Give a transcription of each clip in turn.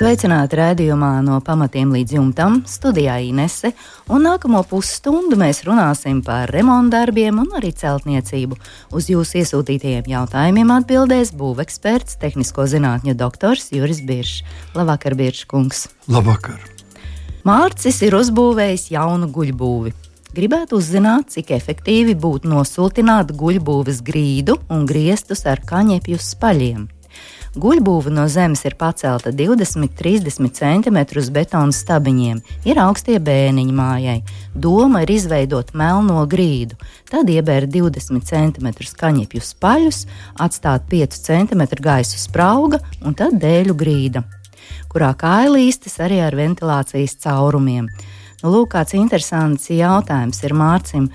Sveicināti raidījumā no pamatiem līdz jumtam, studijā Inese, un nākamo pusstundu mēs runāsim par remontdarbiem un arī celtniecību. Uz jūsu iesūtītajiem jautājumiem atbildēs būveksperts, tehnisko zinātņu doktors Juris Biršs. Labvakar, Biršs kungs! Labvakar! Mārcis ir uzbūvējis jaunu guļbūvi. Gribētu uzzināt, cik efektīvi būtu nosultināt guļbūves grīdu un griestus ar kaņepju spaļiem. Guļbūve no zemes ir pacelta 20-30 cm uz betona stabiņiem, ir augstie bēniņi mājai. Doma ir izveidot melno grīdu, tad iebērt 20 cm kaņepju spaļus, atstāt 5 cm gaisu sprauga un tad dēļu grīda, kurā kailīstes arī ar ventilācijas caurumiem. Nu, lūk, kāds interesants jautājums ir Mārcim.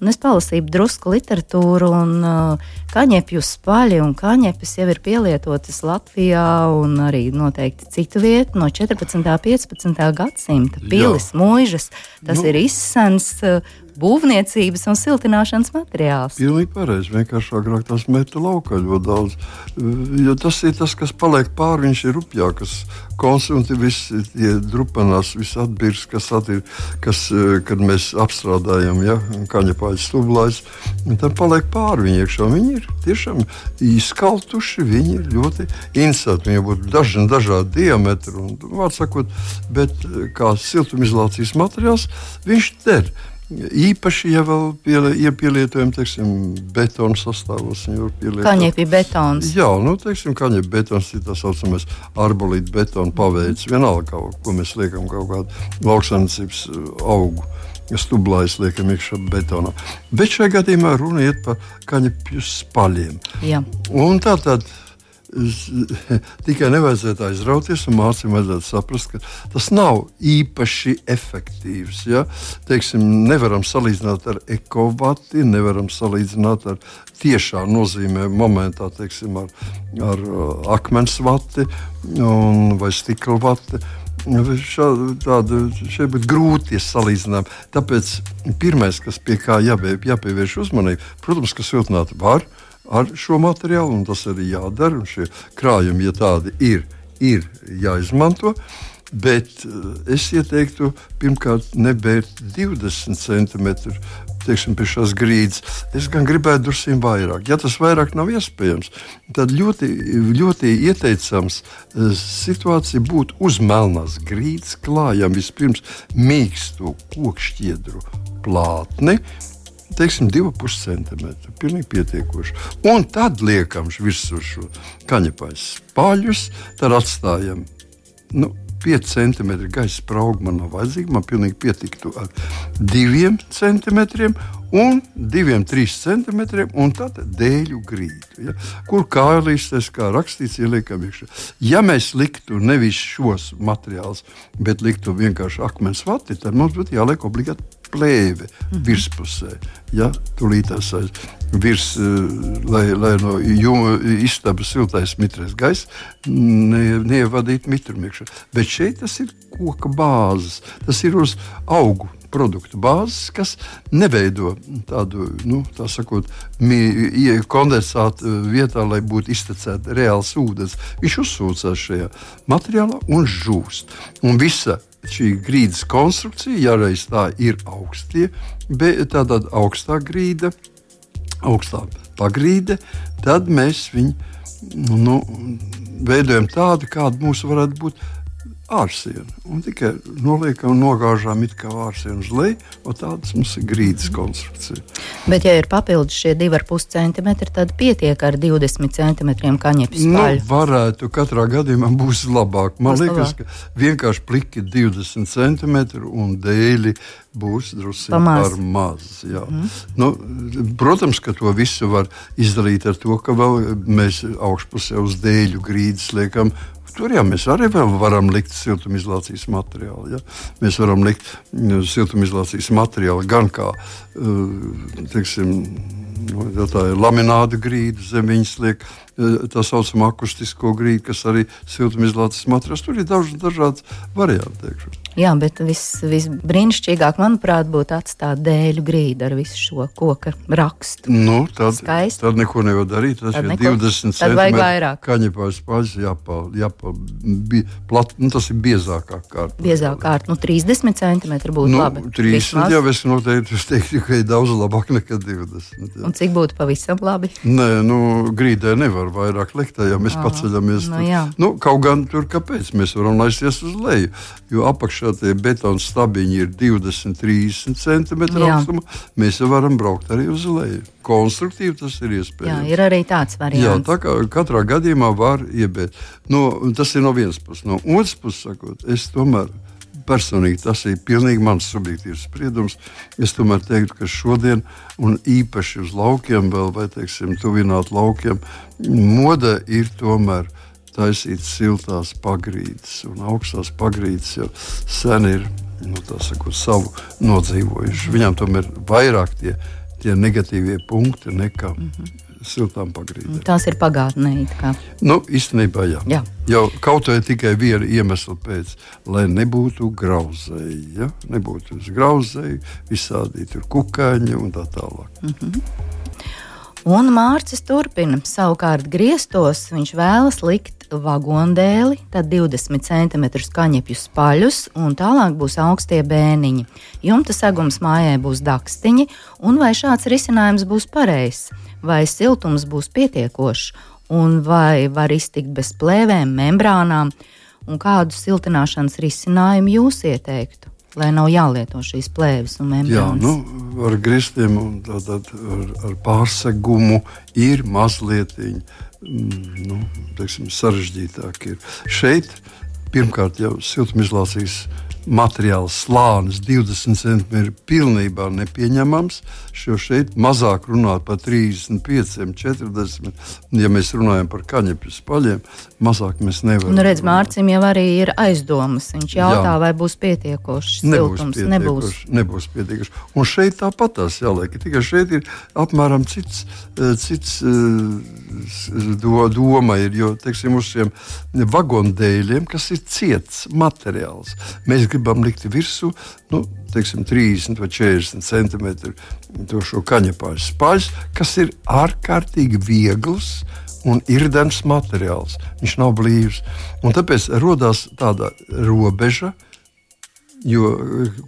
Un es palasīju drusku literatūru, un uh, kaņepju spaļi un kaņepes jau ir pielietotas Latvijā un arī noteikti citu vietu no 14. un 15. gadsimta. Pilis, mūžas, tas nu, ir izsens. Uh, būvniecības un siltināšanas materiāls. Pilnīgi pareizi. Vienkārši agrāk tas meta laukā ļoti daudz. Jo tas ir tas, kas paliek pāri, viņš ir rupjāks. Konsumti visi tie drupanās, viss atbirs, kas atir, kas, kad mēs apstrādājam, ja, kaņepāļu stublājs, tad paliek pāri viņi iekšā. Viņi ir tiešām izkaltuši, viņi ir ļoti interesanti. Viņiem būtu daži dažādi diametri, un, vārds sakot, bet kā siltumizolācijas materiāls, viņš der. Īpaši, ja vēl pielie, ja pielietojam teiksim, betona sastāvos, kaņepī betons. Jā, nu, teiksim, kaņepī betons ir tā saucamais arbolīta betona paveids. Vienalga, ko mēs liekam kaut kādu lauksaimniecības uh, augu. Stublājs liekam iekšā betonā. Bet šajā gadījumā runa iet par kaņepju spaļiem. Jā. Un tā tad tikai nevajadzētu aizrauties, un mācīm vajadzētu saprast, ka tas nav īpaši efektīvs. Ja? Teiksim, nevaram salīdzināt ar ekovati, nevaram salīdzināt ar tiešā nozīmē momentā, teiksim, ar, ar uh, akmens vati vai stikla vati. Tāda, šeit būtu grūti salīdzināt. Tāpēc pirmais, kas pie kā jāpie, jāpievērš uzmanība, protams, ka siltināt var, uh, ar šo materiālu, un tas arī jādara. Šie krājumi, ja tādi ir, ir jāizmanto. Bet eh, es ieteiktu pirmkārt nebērt 20 centimetrus teiksim, pie šīs grīdas. Es gan gribētu drusku vairāk. Ja tas vairāk nav iespējams, tad ļoti, ļoti ieteicams eh, situācija būtu uz melnās grīdas klājam vispirms mīkstu kokšķiedru plātni teiksim, 2,5 cm. Pilnīgi pietiekoši. Un tad liekam virsū šo kaņepais paļus, tad atstājam. Nu, 5 cm gaisa sprauga man nav vajadzīga. Man pilnīgi pietiktu ar 2 cm un 2-3 cm, un tad dēļu grīdu. Ja? Kur kālīstes, kā rakstīts, ieliekam iekšā. Ja mēs liktu nevis šos materiālus, bet liktu vienkārši akmens vati, tad mums būtu jāliek obligāti plēve mhm. virspusē. Ja, Tūlītās aiz virs, eh, lai, lai no istabas siltais mitrais gaiss ne, neievadītu mitrumu iekšā. Bet šeit tas ir koka bāzes, tas ir uz augu produktu bāzes, kas neveido tādu nu, tā sakot, kondensātu vietā, lai būtu iztecēta reāls ūdens. Viņš uzsūcās šajā materiālā un žūst. Un visa šī grīdas konstrukcija, ja reiz tā ir augstie, bet tāda augstā grīda, augstā pagrīde, tad mēs viņu nu, veidojam tādu, kāda mums varētu būt ārsienu. Un tikai noliekam, nogāžām it kā ārsienu uz leju, un tādas mums ir grīdas konstrukcija. Bet, ja ir papildus šie 2,5 cm, tad pietiek ar 20 cm kaņepes. Nu, varētu katrā gadījumā būs labāk. Man būs liekas, labāk. ka vienkārši pliki 20 cm un dēļi būs drusku par maz. mm. nu, protams, ka to visu var izdarīt ar to, ka mēs augšpusē uz dēļu grīdas liekam Tur jau mēs arī varam likt siltumizolācijas materiālu. Ja? Mēs varam likt mm, siltumizolācijas materiālu gan kā uh, teiksim, Nu, ja tā ir lamināta grīda, zem viņas liek tā saucamā akustisko grīdu, kas arī siltumizolācijas materiāls. Tur ir daudz dažādas varianti. Teikšu. Jā, bet viss vis brīnišķīgāk, manuprāt, būtu atstāt dēļu grīdu ar visu šo koku rakstu. Nu, tad, Skaisti. tad neko nevar darīt. Tas ir neko. 20 Tad vajag centimetri. vairāk. Kaņepājas paļas jāpal, jāpal, bi, plat, nu, tas ir biezākā kārta. Biezāk kārt, nu 30 centimetri būtu Nu, labi. 30 Vismaz. jau es noteikti es teiktu, ka ir daudz labāk nekā 20. Jā. Un cik būtu pavisam labi? Nē, nu, grīdē nevar vairāk likt, ja mēs Ā, paceļamies. nu jā. nu, kaut gan tur kāpēc mēs varam laisties uz leju. Jo apakšā tie betona stabiņi ir 20, 30 cm Jā. augstuma. Mēs jau varam braukt arī uz leju. Konstruktīvi tas ir Jā, iespējams. ir arī tāds Jā, variants. tā kā katrā gadījumā var iebēt. No, tas ir no vienas puses. No otras puses, sakot, es tomēr personīgi tas ir pilnīgi mans subjektīvs spriedums. Es tomēr teiktu, ka šodien, un īpaši uz laukiem, vēl, vai teiksim, tuvināt laukiem, mode ir tomēr taisīt siltās pagrīdes. Un augstās pagrīdes jau sen ir nu, sakot, savu nodzīvojuši. Viņām tomēr ir vairāk tie, tie negatīvie punkti nekā mm -hmm. Siltām pagrīdēm. Tās ir pagātnē. Nu, īstenībā, jā. Jā. Jau kaut vai tikai viena iemesla pēc, lai nebūtu grauzēji. Ja? Nebūtu grauzēji, visādi tur kukaiņi un tā tālāk. Un Mārcis turpina. Savukārt griestos viņš vēlas likt vagondēli, tad 20 cm kaņepju spaļus, un tālāk būs augstie bēniņi. Jumta segums mājai būs dakstiņi, un vai šāds risinājums būs pareizs, vai siltums būs pietiekošs, un vai var iztikt bez plēvēm, membrānām, un kādu siltināšanas risinājumu jūs ieteiktu? Lai nav jālieto šīs plēves un Jā, membrānas. nu, ar griestiem un tātad ar, ar pārsegumu ir mazliet mm, nu, teiksim, sarežģītāk. Ir. Šeit pirmkārt jau siltumizolācijas materiāls slānis 20 cm ir pilnībā nepieņemams. Jo šeit mazāk runāt par 35, 40. Ja mēs runājam par kaņepju spaļiem, mazāk mēs nevaram. Nu, redz. Mārcim jau arī ir aizdomas. Viņš jautā, Jā. vai būs pietiekošs siltums. Nebūs. Nebūs pietiekoši. Un šeit tāpat tās jāliek. Tikai šeit ir apmēram cits, eh, cits eh, do, doma. Ir, jo, teiksim, uz šiem vagondēļiem, kas ir ciets materiāls, mēs gribam likt virsū nu, teiksim, 30 vai 40 centimetru šo kaņepāžu spaļus, kas ir ārkārtīgi viegls un irdens materiāls. Viņš nav blīvs. Un tāpēc radās tāda robeža, jo,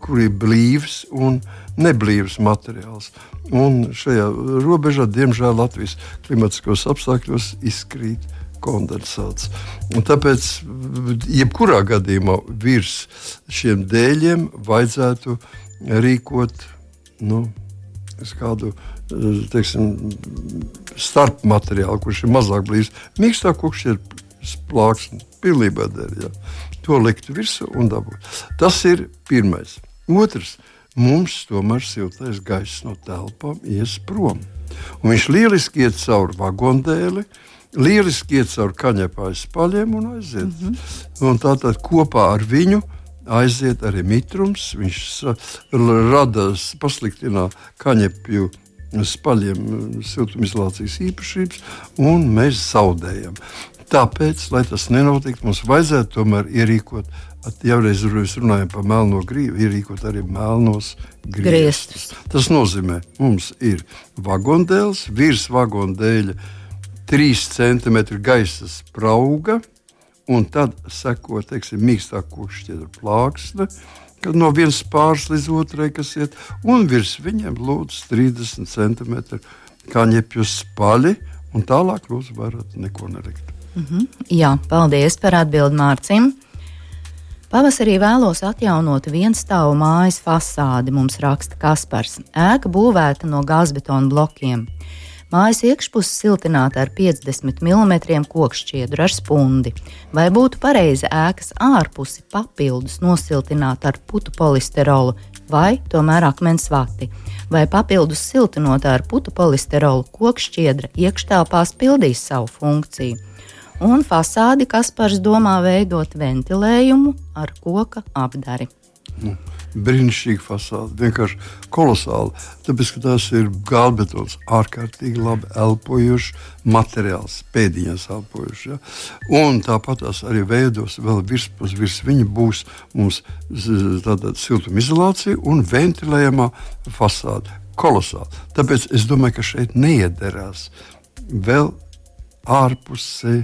kur ir blīvs un neblīvs materiāls. Un šajā robežā, diemžēl, Latvijas klimatiskos apstākļos izkrīt kondensāts. Un tāpēc, jebkurā gadījumā, virs šiem dēļiem vajadzētu rīkot nu, kādu teiksim, starp materiālu, kurš ir mazāk blīvs. Mīkstāk kurš ir plāksne, pilnībā der. Jā. To likt virsū un dabūt. Tas ir pirmais. Otrs. Mums tomēr siltais gaiss no telpām ies prom. Un viņš lieliski iet cauri vagondēli, lieliski iet cauri kaņepājas spaļiem un aiziet. Mm -hmm. un tātad kopā ar viņu aiziet arī mitrums. Viņš rada, pasliktina kaņepju spaļiem siltumizolācijas īpašības, un mēs zaudējam. Tāpēc, lai tas nenotiktu, mums vajadzētu tomēr ierīkot, jau reiz mēs runājam par melno grību, ierīkot arī melnos. Griestus. Tas nozīmē, mums ir vagondēls, virs vagondēļa 3 cm gaisa sprauga, un tad seko teiksim, mīkstāk košķiedra plāksne. Kad no vienas pāris līdz otrai, kas iet, un virs viņiem lūdzu 30 cm kaņepju spaļi, un tālāk lūdzu varat neko nelikt. Jā, paldies par atbildi Mārcim. Pavasarī vēlos atjaunot vienstāvu mājas fasādi, mums raksta Kaspars. Ēka būvēta no gāzbetona blokiem. Mājas iekšpuse siltināta ar 50 mm kokšķiedru ar spundi. Vai būtu pareizi ēkas ārpusi papildus nosiltināt ar putu polisterolu vai tomēr akmens vati? Vai papildus siltinot ar putu polisterolu kokšķiedra iekštelpās pildīs savu funkciju? Un fasādi Kaspars domā veidot ventilējumu ar koka apdari. Nu, brīnišķīga fasāde, vienkārši kolosāla. Tāpēc, ka tās ir gāzbetons, ārkārtīgi labi elpojošs materiāls, pēdiņās elpojošs. Ja? Un tāpat tās arī veidos vēl virspus, virs viņa būs mums tāda siltumizolācija un ventilējama fasāde. Kolosāli. Tāpēc es domāju, ka šeit neiederās vēl ārpusē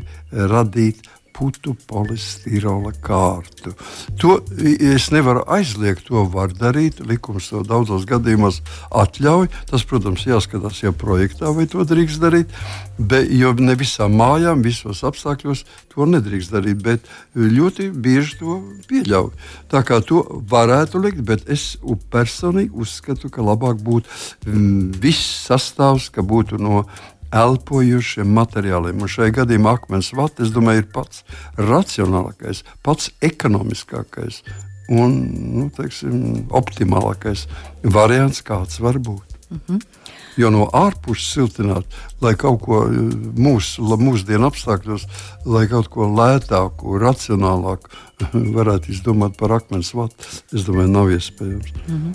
radīt putu polistirola kārtu. To es nevaru aizliegt, to var darīt. Likums to daudzos gadījumos atļauj. Tas, protams, jāskatās jau projektā, vai to drīkst darīt. Bet, jo ne visām mājām, visos apstākļos to nedrīkst darīt, bet ļoti bieži to pieļauj. Tā kā to varētu likt, bet es personīgi uzskatu, ka labāk būtu mm, viss sastāvs, ka būtu no elpojušiem materiāliem. Un šajā gadījumā akmens vats, es domāju, ir pats racionālākais, pats ekonomiskākais un nu, teiksim, optimālākais variants, kāds var būt. Mm -hmm. Jo no ārpuses siltināt, lai kaut ko mūsu, mūsdienu apstākļos, lai kaut ko lētāku, racionālāku varētu izdomāt par akmens vatu, es domāju, nav iespējams. Mm -hmm.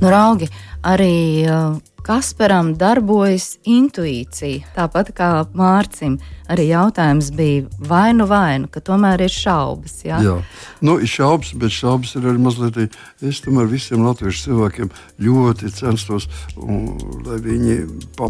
Nu, raugi, arī uh, Kasparam darbojas intuīcija, tāpat kā Mārcim. Arī jautājums bija, vai nu vai nu, ka tomēr ir šaubas. Jā, jā. Nu, ir šaubas, bet šaubas ir arī mazliet. Es tomēr visiem latviešu cilvēkiem ļoti censtos, un, lai viņi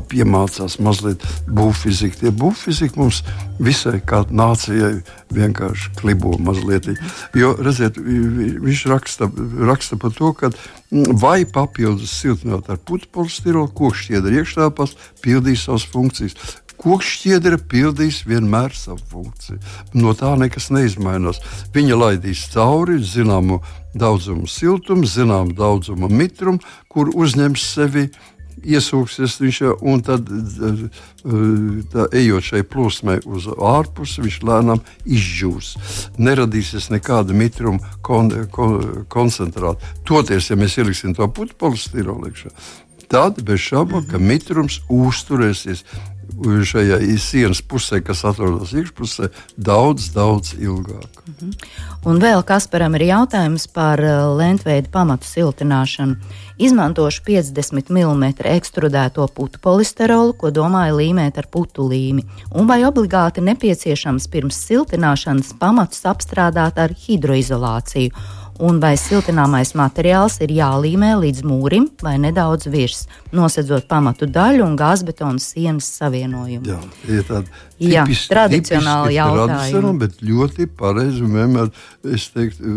piemācās mazliet būvfiziku. Tie būvfizika mums visai kā nācijai vienkārši klibo mazliet. Jo, redziet, viņš raksta, raksta par to, ka vai papildus siltināt ar putekļu stilo, kokšķiedra iekšāpās, pildīs savas funkcijas. Kokšķiedra pildīs vienmēr savu funkciju. No tā nekas neizmainās. Viņa laidīs cauri zināmu daudzumu siltumu, zināmu daudzumu mitrumu, kur uzņems sevi iesūksies viņš un tad, tā, ejot šai plūsmai uz ārpusi, viņš lēnām izžūs. Neradīsies nekāda mitruma kon, kon, koncentrāta. Toties, ja mēs ieliksim to putekļu polistirolu iekšā, tad bez šaubām, ka mitrums uzturēsies šajā sienas pusē, kas atrodas iekšpusē, daudz, daudz ilgāk. Mm -hmm. Un vēl Kasparam ir jautājums par uh, lentveida pamatu siltināšanu. Izmantošu 50 mm ekstrudēto putu polisterolu, ko domāju līmēt ar putu līmi. Un vai obligāti nepieciešams pirms siltināšanas pamatus apstrādāt ar hidroizolāciju? un vai siltināmais materiāls ir jālīmē līdz mūrim vai nedaudz virs, nosedzot pamatu daļu un gāzbetona sienas savienojumu. Jā, ir tāda Jā, tipiski, tradicionāli jautājumi. Bet ļoti pareizi un vienmēr, es teiktu,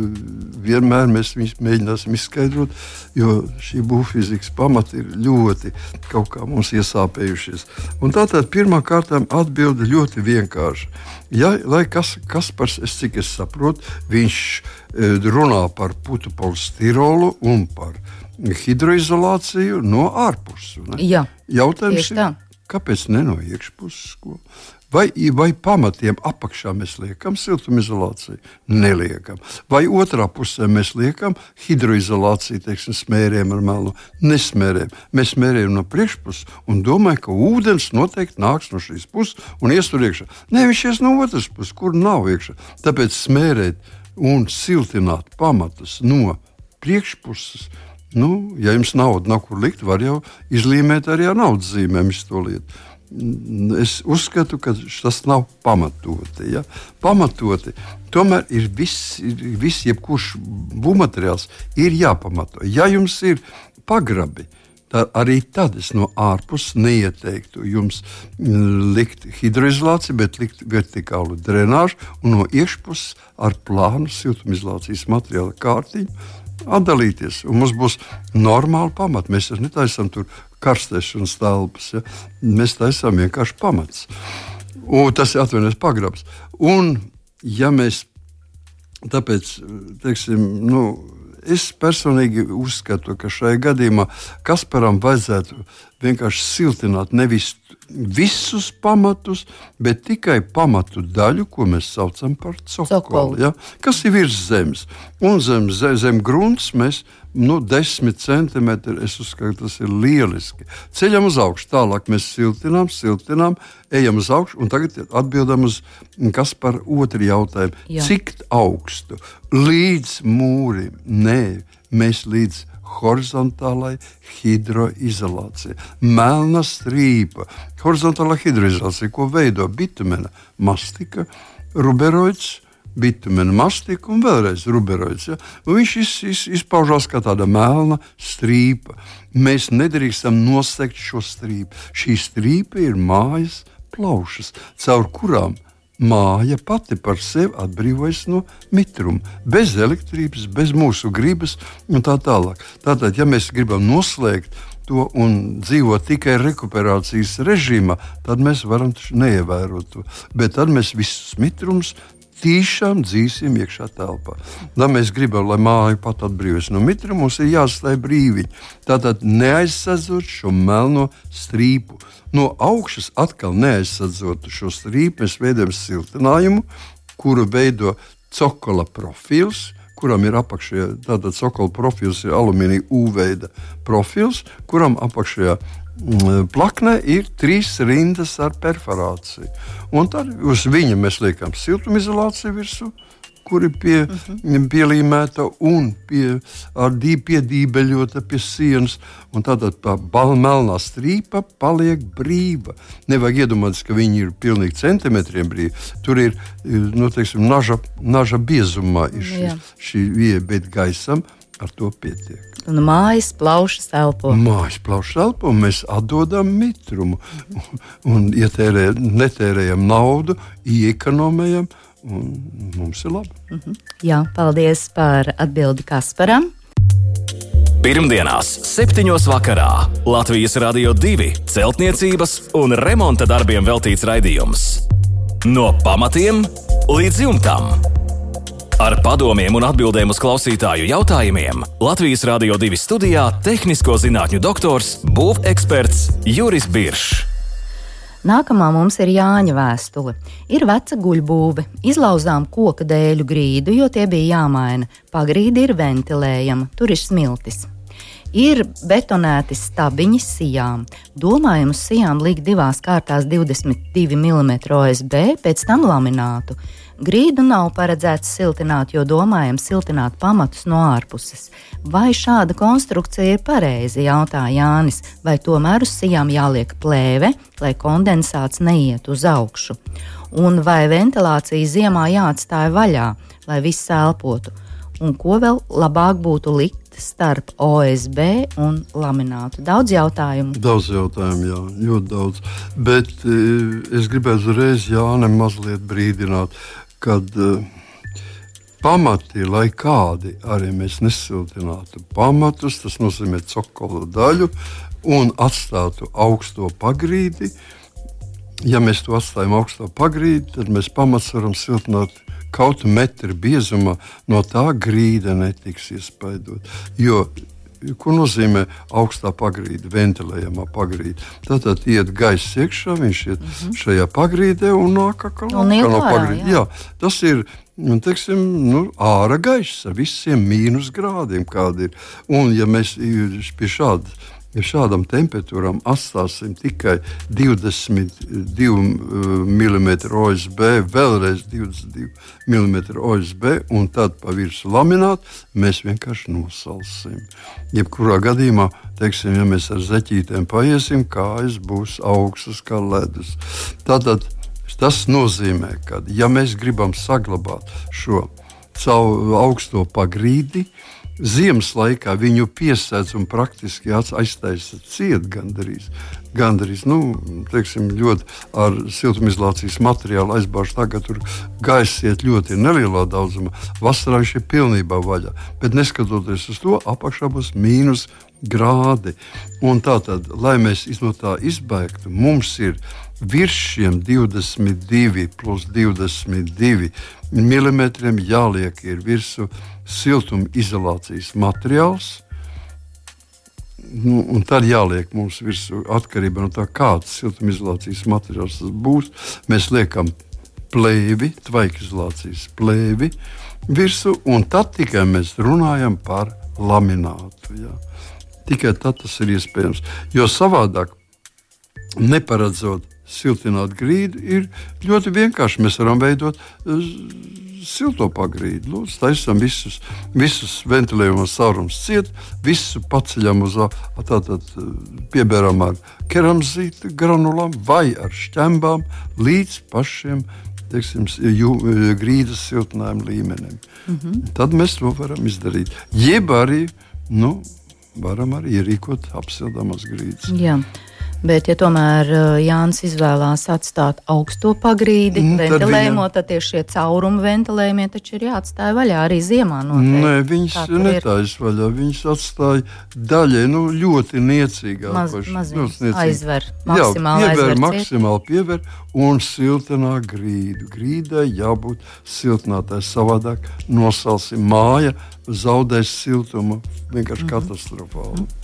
vienmēr mēs viņus mēģināsim izskaidrot, jo šī būvfizikas pamati ir ļoti kaut kā mums iesāpējušies. Un tātad pirmā kārtām atbilde ļoti vienkārša. Ja, lai kas, kas par, es, cik es saprotu, viņš e, runā par putu polistirolu un par hidroizolāciju no ārpuses. Jautājums ir, kāpēc ne no iekšpuses? Ko? Vai, vai pamatiem apakšā mēs liekam siltumizolāciju? Neliekam. Vai otrā pusē mēs liekam hidroizolāciju, teiksim, smēriem ar melu? Nesmērējam. Mēs smērējam no priekšpuses un domājam, ka ūdens noteikti nāks no šīs puses un ies tur iekšā. Nē, viņš ies no otras puses, kur nav iekšā. Tāpēc smērēt un siltināt pamatus no priekšpuses. Nu, ja jums nauda nav kur likt, var jau izlīmēt arī ar naudas zīmēm šo lietu es uzskatu, ka tas nav pamatoti. Ja? Pamatoti. Tomēr ir viss, ir viss jebkurš būvmateriāls, ir jāpamato. Ja jums ir pagrabi, tad arī tad es no ārpuses neieteiktu jums likt hidroizolāciju, bet likt vertikālu drenāžu un no iekšpuses ar plānu siltumizolācijas materiāla kārtiņu atdalīties. Mums būs normāli pamati. Mēs netaisām tur karstēšanas telpas. Ja? Mēs taisām vienkārši pamats. Un tas ir atvainojums pagrabs. Un, ja mēs tāpēc, teiksim, nu, es personīgi uzskatu, ka šajā gadījumā Kasparam vajadzētu vienkārši siltināt nevis visus pamatus, bet tikai pamatu daļu, ko mēs saucam par cokoli, ja? kas ir virs zemes. Un zem, zem, zem grunts mēs nu, desmit centimetri. Es uzskatu, tas ir lieliski. Ceļam uz augšu, tālāk mēs siltinām, siltinām, ejam uz augšu, un tagad atbildam uz kas par otru jautājumu. Jā. Cik augstu? Līdz mūrim? Nē mēs līdz horizontālai hidroizolācijai. Melna strīpa, horizontālā hidroizolācija, ko veido bitumena mastika, ruberoids. Bitumena mastika un vēlreiz ruberoids. Ja? Un viņš iz, iz, izpaužās kā tāda melna strīpa. Mēs nedrīkstam nosegt šo strīpu. Šī strīpa ir mājas plaušas, caur kurām māja pati par sevi atbrīvojas no mitruma, bez elektrības, bez mūsu gribas un tā tālāk. Tātad, ja mēs gribam noslēgt to un dzīvot tikai rekuperācijas režīmā, tad mēs varam neievērot to. Bet tad mēs visus mitrumus tīšām dzīsim iekšā telpā. Ja mēs gribam, lai māja pat atbrīvojas no mitra, mums ir jāstāj brīvi. Tātad neaizsadzot šo melno strīpu. No augšas atkal neaizsadzot šo strīpu, mēs veidojam siltinājumu, kuru veido cokola profils. Kuram ir apakšējā tāda cokola profils, ir alumīnija U-veida profils, kuram apakšējā mm, plaknē ir trīs rindas ar perforāciju. Un tad uz viņa mēs liekam siltumizolāciju virsmu kur ir pie, uh mhm. -huh. pielīmēta un pie, piedībeļota pie sienas. Tātad tā melnā strīpa paliek brīva. Nevajag iedomāties, ka viņi ir pilnīgi centimetriem brīvi. Tur ir nu, teiksim, naža, naža biezumā šī, šī vieta, bet gaisam ar to pietiek. Un mājas plaušas elpo. Mājas plaušas elpo, mēs atdodam mitrumu un, un ietērē, netērējam naudu, iekonomējam un mums ir labi. Mm -hmm. Jā, paldies par atbildi Kasparam. Pirmdienās, 7. vakarā Latvijas Rādio 2 celtniecības un remonta darbiem veltīts raidījums. No pamatiem līdz jumtam. Ar padomiem un atbildēm uz klausītāju jautājumiem Latvijas Rādio 2 studijā - tehnisko zinātņu doktors, būveksperts Juris Biršs. Nākamā mums ir Jāņa vēstule. Ir veca guļbūve, izlauzām koka dēļu grīdu, jo tie bija jāmaina. Pagrīdi ir ventilējama, tur ir smiltis. Ir betonēti stabiņi sijām. Domājam, uz sijām likt divās kārtās 22 mm OSB, pēc tam laminātu. Grīdu nav paredzēts siltināt, jo domājam siltināt pamatus no ārpuses. Vai šāda konstrukcija ir pareiza, jautā Jānis, vai tomēr uz sijām jāliek plēve, lai kondensāts neiet uz augšu? Un vai ventilācija ziemā jāatstāj vaļā, lai viss elpotu? Un ko vēl labāk būtu likt starp OSB un laminātu? Daudz jautājumu. Daudz jautājumu, jā, ļoti daudz. Bet eh, es gribētu uzreiz Jānis mazliet brīdināt kad uh, pamati, lai kādi arī mēs nesiltinātu pamatus, tas nozīmē cokola daļu un atstātu augsto pagrīdi. Ja mēs to atstājam augsto pagrīdi, tad mēs pamats varam siltināt kaut metru biezumā, no tā grīda netiks iespaidot. Jo Ko nozīmē augstā pagrīde, ventilējamā pagrīde? Tātad iet gaiss iekšā, viņš iet mm -hmm. šajā pagrīdē un nāk atkal no pagrīdes. Jā. jā, tas ir nu, teiksim, nu, ārā gaiss ar visiem mīnusgrādiem, kādi ir. Un, ja mēs pie šādas ja šādam temperatūram atstāsim tikai 22 mm OSB, vēlreiz 22 mm OSB, un tad pa virsmu lamināt, mēs vienkārši nosalsim. Jebkurā gadījumā, teiksim, ja mēs ar zeķītēm paiesim, kājas būs augstas kā ledus. Tātad tas nozīmē, ka ja mēs gribam saglabāt šo savu augsto pagrīdi, Ziemas laikā viņu piesēdz un praktiski aiztaisa ciet gandrīz. Gandrīz, nu, teiksim, ļoti ar siltumizolācijas materiālu aizbāž tā, ka tur gaisa iet ļoti nelielā daudzumā. Vasarā viņš ir pilnībā vaļā. Bet neskatoties uz to, apakšā būs mīnus grādi. Un tātad, lai mēs no tā izbēgtu, mums ir virs šiem 22 plus 22 mm jāliek ir virsū siltumizolācijas materiāls. Nu, un tad jāliek mums virsū atkarībā no tā, kāds siltumizolācijas materiāls tas būs. Mēs liekam plēvi, tvaikizolācijas plēvi virsū, un tad tikai mēs runājam par laminātu. Jā. Tikai tad tas ir iespējams. Jo savādāk, neparedzot siltināt grīdu, ir ļoti vienkārši. Mēs varam veidot uh, silto pagrīdi. Lūdzu, taisām visus, visus ventilējumos saurumus ciet, visu paceļam uz tātad piebēram ar keramzītu granulām vai ar šķembām līdz pašiem teiksim, jū, grīdas siltinājuma līmenim. Mm -hmm. Tad mēs to varam izdarīt. Jeb arī nu, varam arī ierīkot apsildāmas grīdas. Jā. Bet, ja tomēr uh, Jānis izvēlās atstāt augsto pagrīdi, mm, ventilējumu, tad, tad tieši šie caurumi ventilējumie taču ir jāatstāj vaļā arī ziemā. Noteikti. Nē, viņas netaisa vaļā. Viņas atstāja daļai nu, ļoti niecīgā. Maz, maziņas, aizver, maksimāli Jā, piever, maksimāli piever un siltinā grīdu. Grīdai jābūt siltinātai, savādāk nosalsim māja, zaudēs siltumu vienkārši mm -hmm. katastrofāli. Mm -hmm.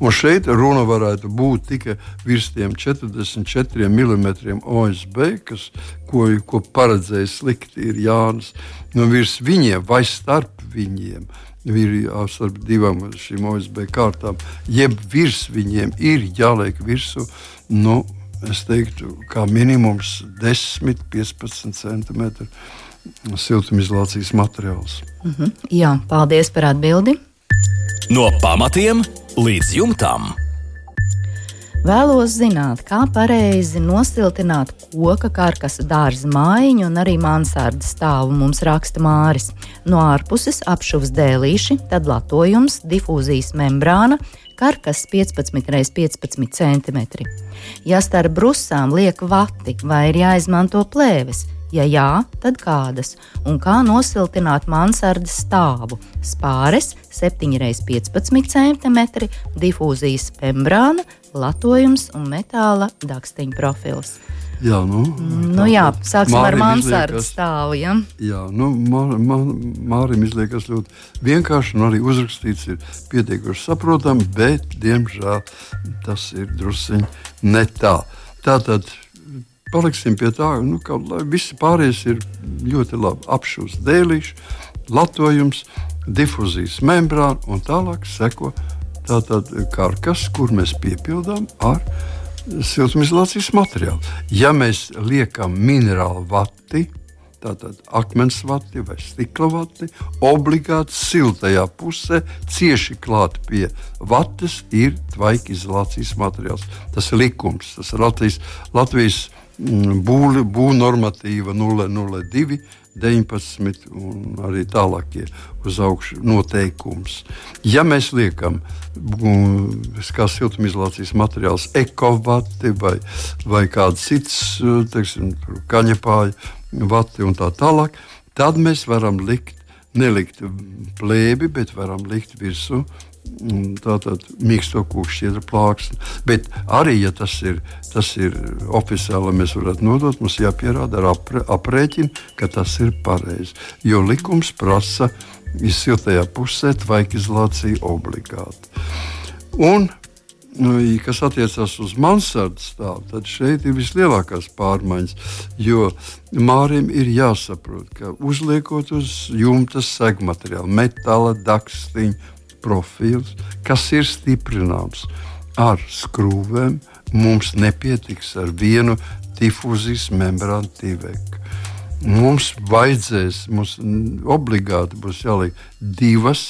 Un šeit runa varētu būt tikai virs tiem 44 mm OSB, kas, ko, ko paredzēja slikti ir Jānis. No virs viņiem vai starp viņiem ir starp divām šīm OSB kārtām, jeb virs viņiem ir jāliek virsū. Nu, es teiktu, kā minimums 10, 15 centimetri siltumizolācijas materiāls. Mm -hmm. Jā, paldies par atbildi. No pamatiem līdz jumtam. Vēlos zināt, kā pareizi nosiltināt koka karkasa dārza mājiņu un arī mansardas stāvu mums raksta Māris. No ārpuses apšuvs dēlīši, tad latojums, difūzijas membrāna, karkas 15 x 15 cm. Ja starp brusām liek vati vai ir jāizmanto plēves, Ja jā, tad kādas? Un kā nosiltināt mansardas stāvu? Spāres 7x15 cm, difūzijas membrāna, latojums un metāla dakstiņa profils. Jā, nu, nu jā, sāksim ar mansardas stāvu. Ja? Jā, nu, man, man, Mārim izliekas ļoti vienkārši un arī uzrakstīts ir pietiekuši saprotami, bet, diemžēl, tas ir drusciņi ne tā. Tātad paliksim pie tā, nu, ka visi pārējais ir ļoti labi. Apšūs dēlīši, latojums, difuzijas membrāna un tālāk seko tātad karkas, kur mēs piepildām ar siltumizolācijas materiālu. Ja mēs liekam minerālu vati, tātad akmens vati vai stikla vati, obligāti siltajā pusē, cieši klāt pie vates, ir tvaika izolācijas materiāls. Tas ir likums, tas ir Latvijas. Latvijas Mm, būvnormatīva 002, 19 un arī tālākie uz augšu noteikums. Ja mēs liekam, kā siltumizolācijas materiāls, ekovati vai, vai kāds cits, teiksim, kaņepāja vati un tā tālāk, tad mēs varam likt, nelikt plēbi, bet varam likt virsū tātad mīksto kūkšķiedra plāksne. Bet arī, ja tas ir, tas ir oficiāli, mēs varētu nodot, mums jāpierāda ar apre, aprēķinu, ka tas ir pareizi. Jo likums prasa izsiltajā pusē tvaika izolāciju obligāti. Un, nu, kas attiecas uz mansardas stāvu, tad šeit ir vislielākās pārmaiņas. Jo mārim ir jāsaprot, ka uzliekot uz jumta segmateriālu, metāla dakstiņu, profils, kas ir stiprināms ar skrūvēm, mums nepietiks ar vienu difūzijas membrānu tīvekli. Mums vajadzēs, mums obligāti būs jāliek divas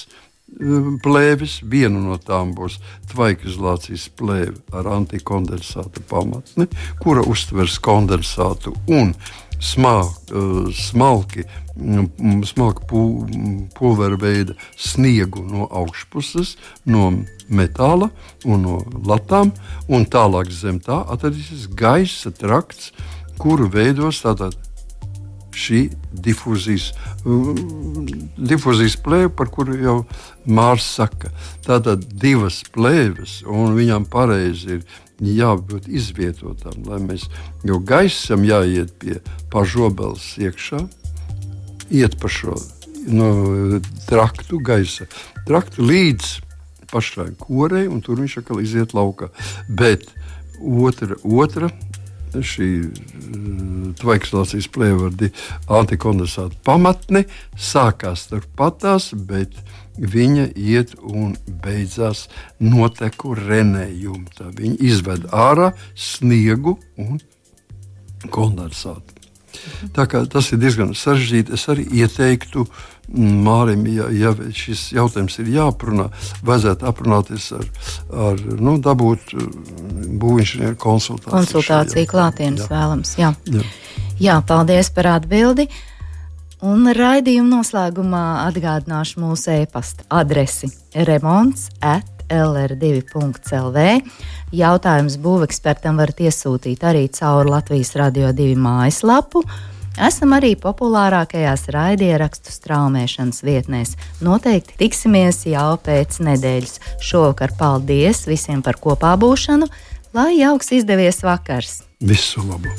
um, plēves. Viena no tām būs tvaikizolācijas plēve ar antikondensāta pamatni, kura uztvers kondensātu un smal, uh, smalki, mm, smalki pulvera veida sniegu no augšpuses, no metāla un no latām, un tālāk zem tā atradīsies gaisa trakts, kuru veidos tātad šī difūzijas, mm, difūzijas plēve, par kuru jau Mārcis saka. Tātad divas plēves, un viņām pareizi ir jābūt izvietotām, lai mēs, jo gaisam jāiet pie pašobeles iekšā, iet pa šo no, traktu gaisa, traktu līdz pašai korei, un tur viņš atkal iziet laukā. Bet otra, otra šī tvaikslācijas plēvardi antikondensāta pamatne sākās turpatās, bet viņa iet un beidzās noteku renējumu. Tā viņa izved ārā sniegu un kondensātu. Tā kā tas ir diezgan sarežģīti, es arī ieteiktu Mārim, ja, ja šis jautājums ir jāaprunā, vajadzētu aprunāties ar, ar nu, dabūt būvniecības konsultāciju. Konsultācija klātienes vēlams. Jā. Jā. jā, paldies par atbildi. Un raidījuma noslēgumā atgādināšu mūsu e-pasta adresi remonds at lr2.lv. Jautājums būvekspertam varat iesūtīt arī caur Latvijas Radio 2 mājaslapu. Esam arī populārākajās raidierakstu straumēšanas vietnēs. Noteikti tiksimies jau pēc nedēļas. Šovakar paldies visiem par kopā būšanu, lai jauks izdevies vakars! Visu labu!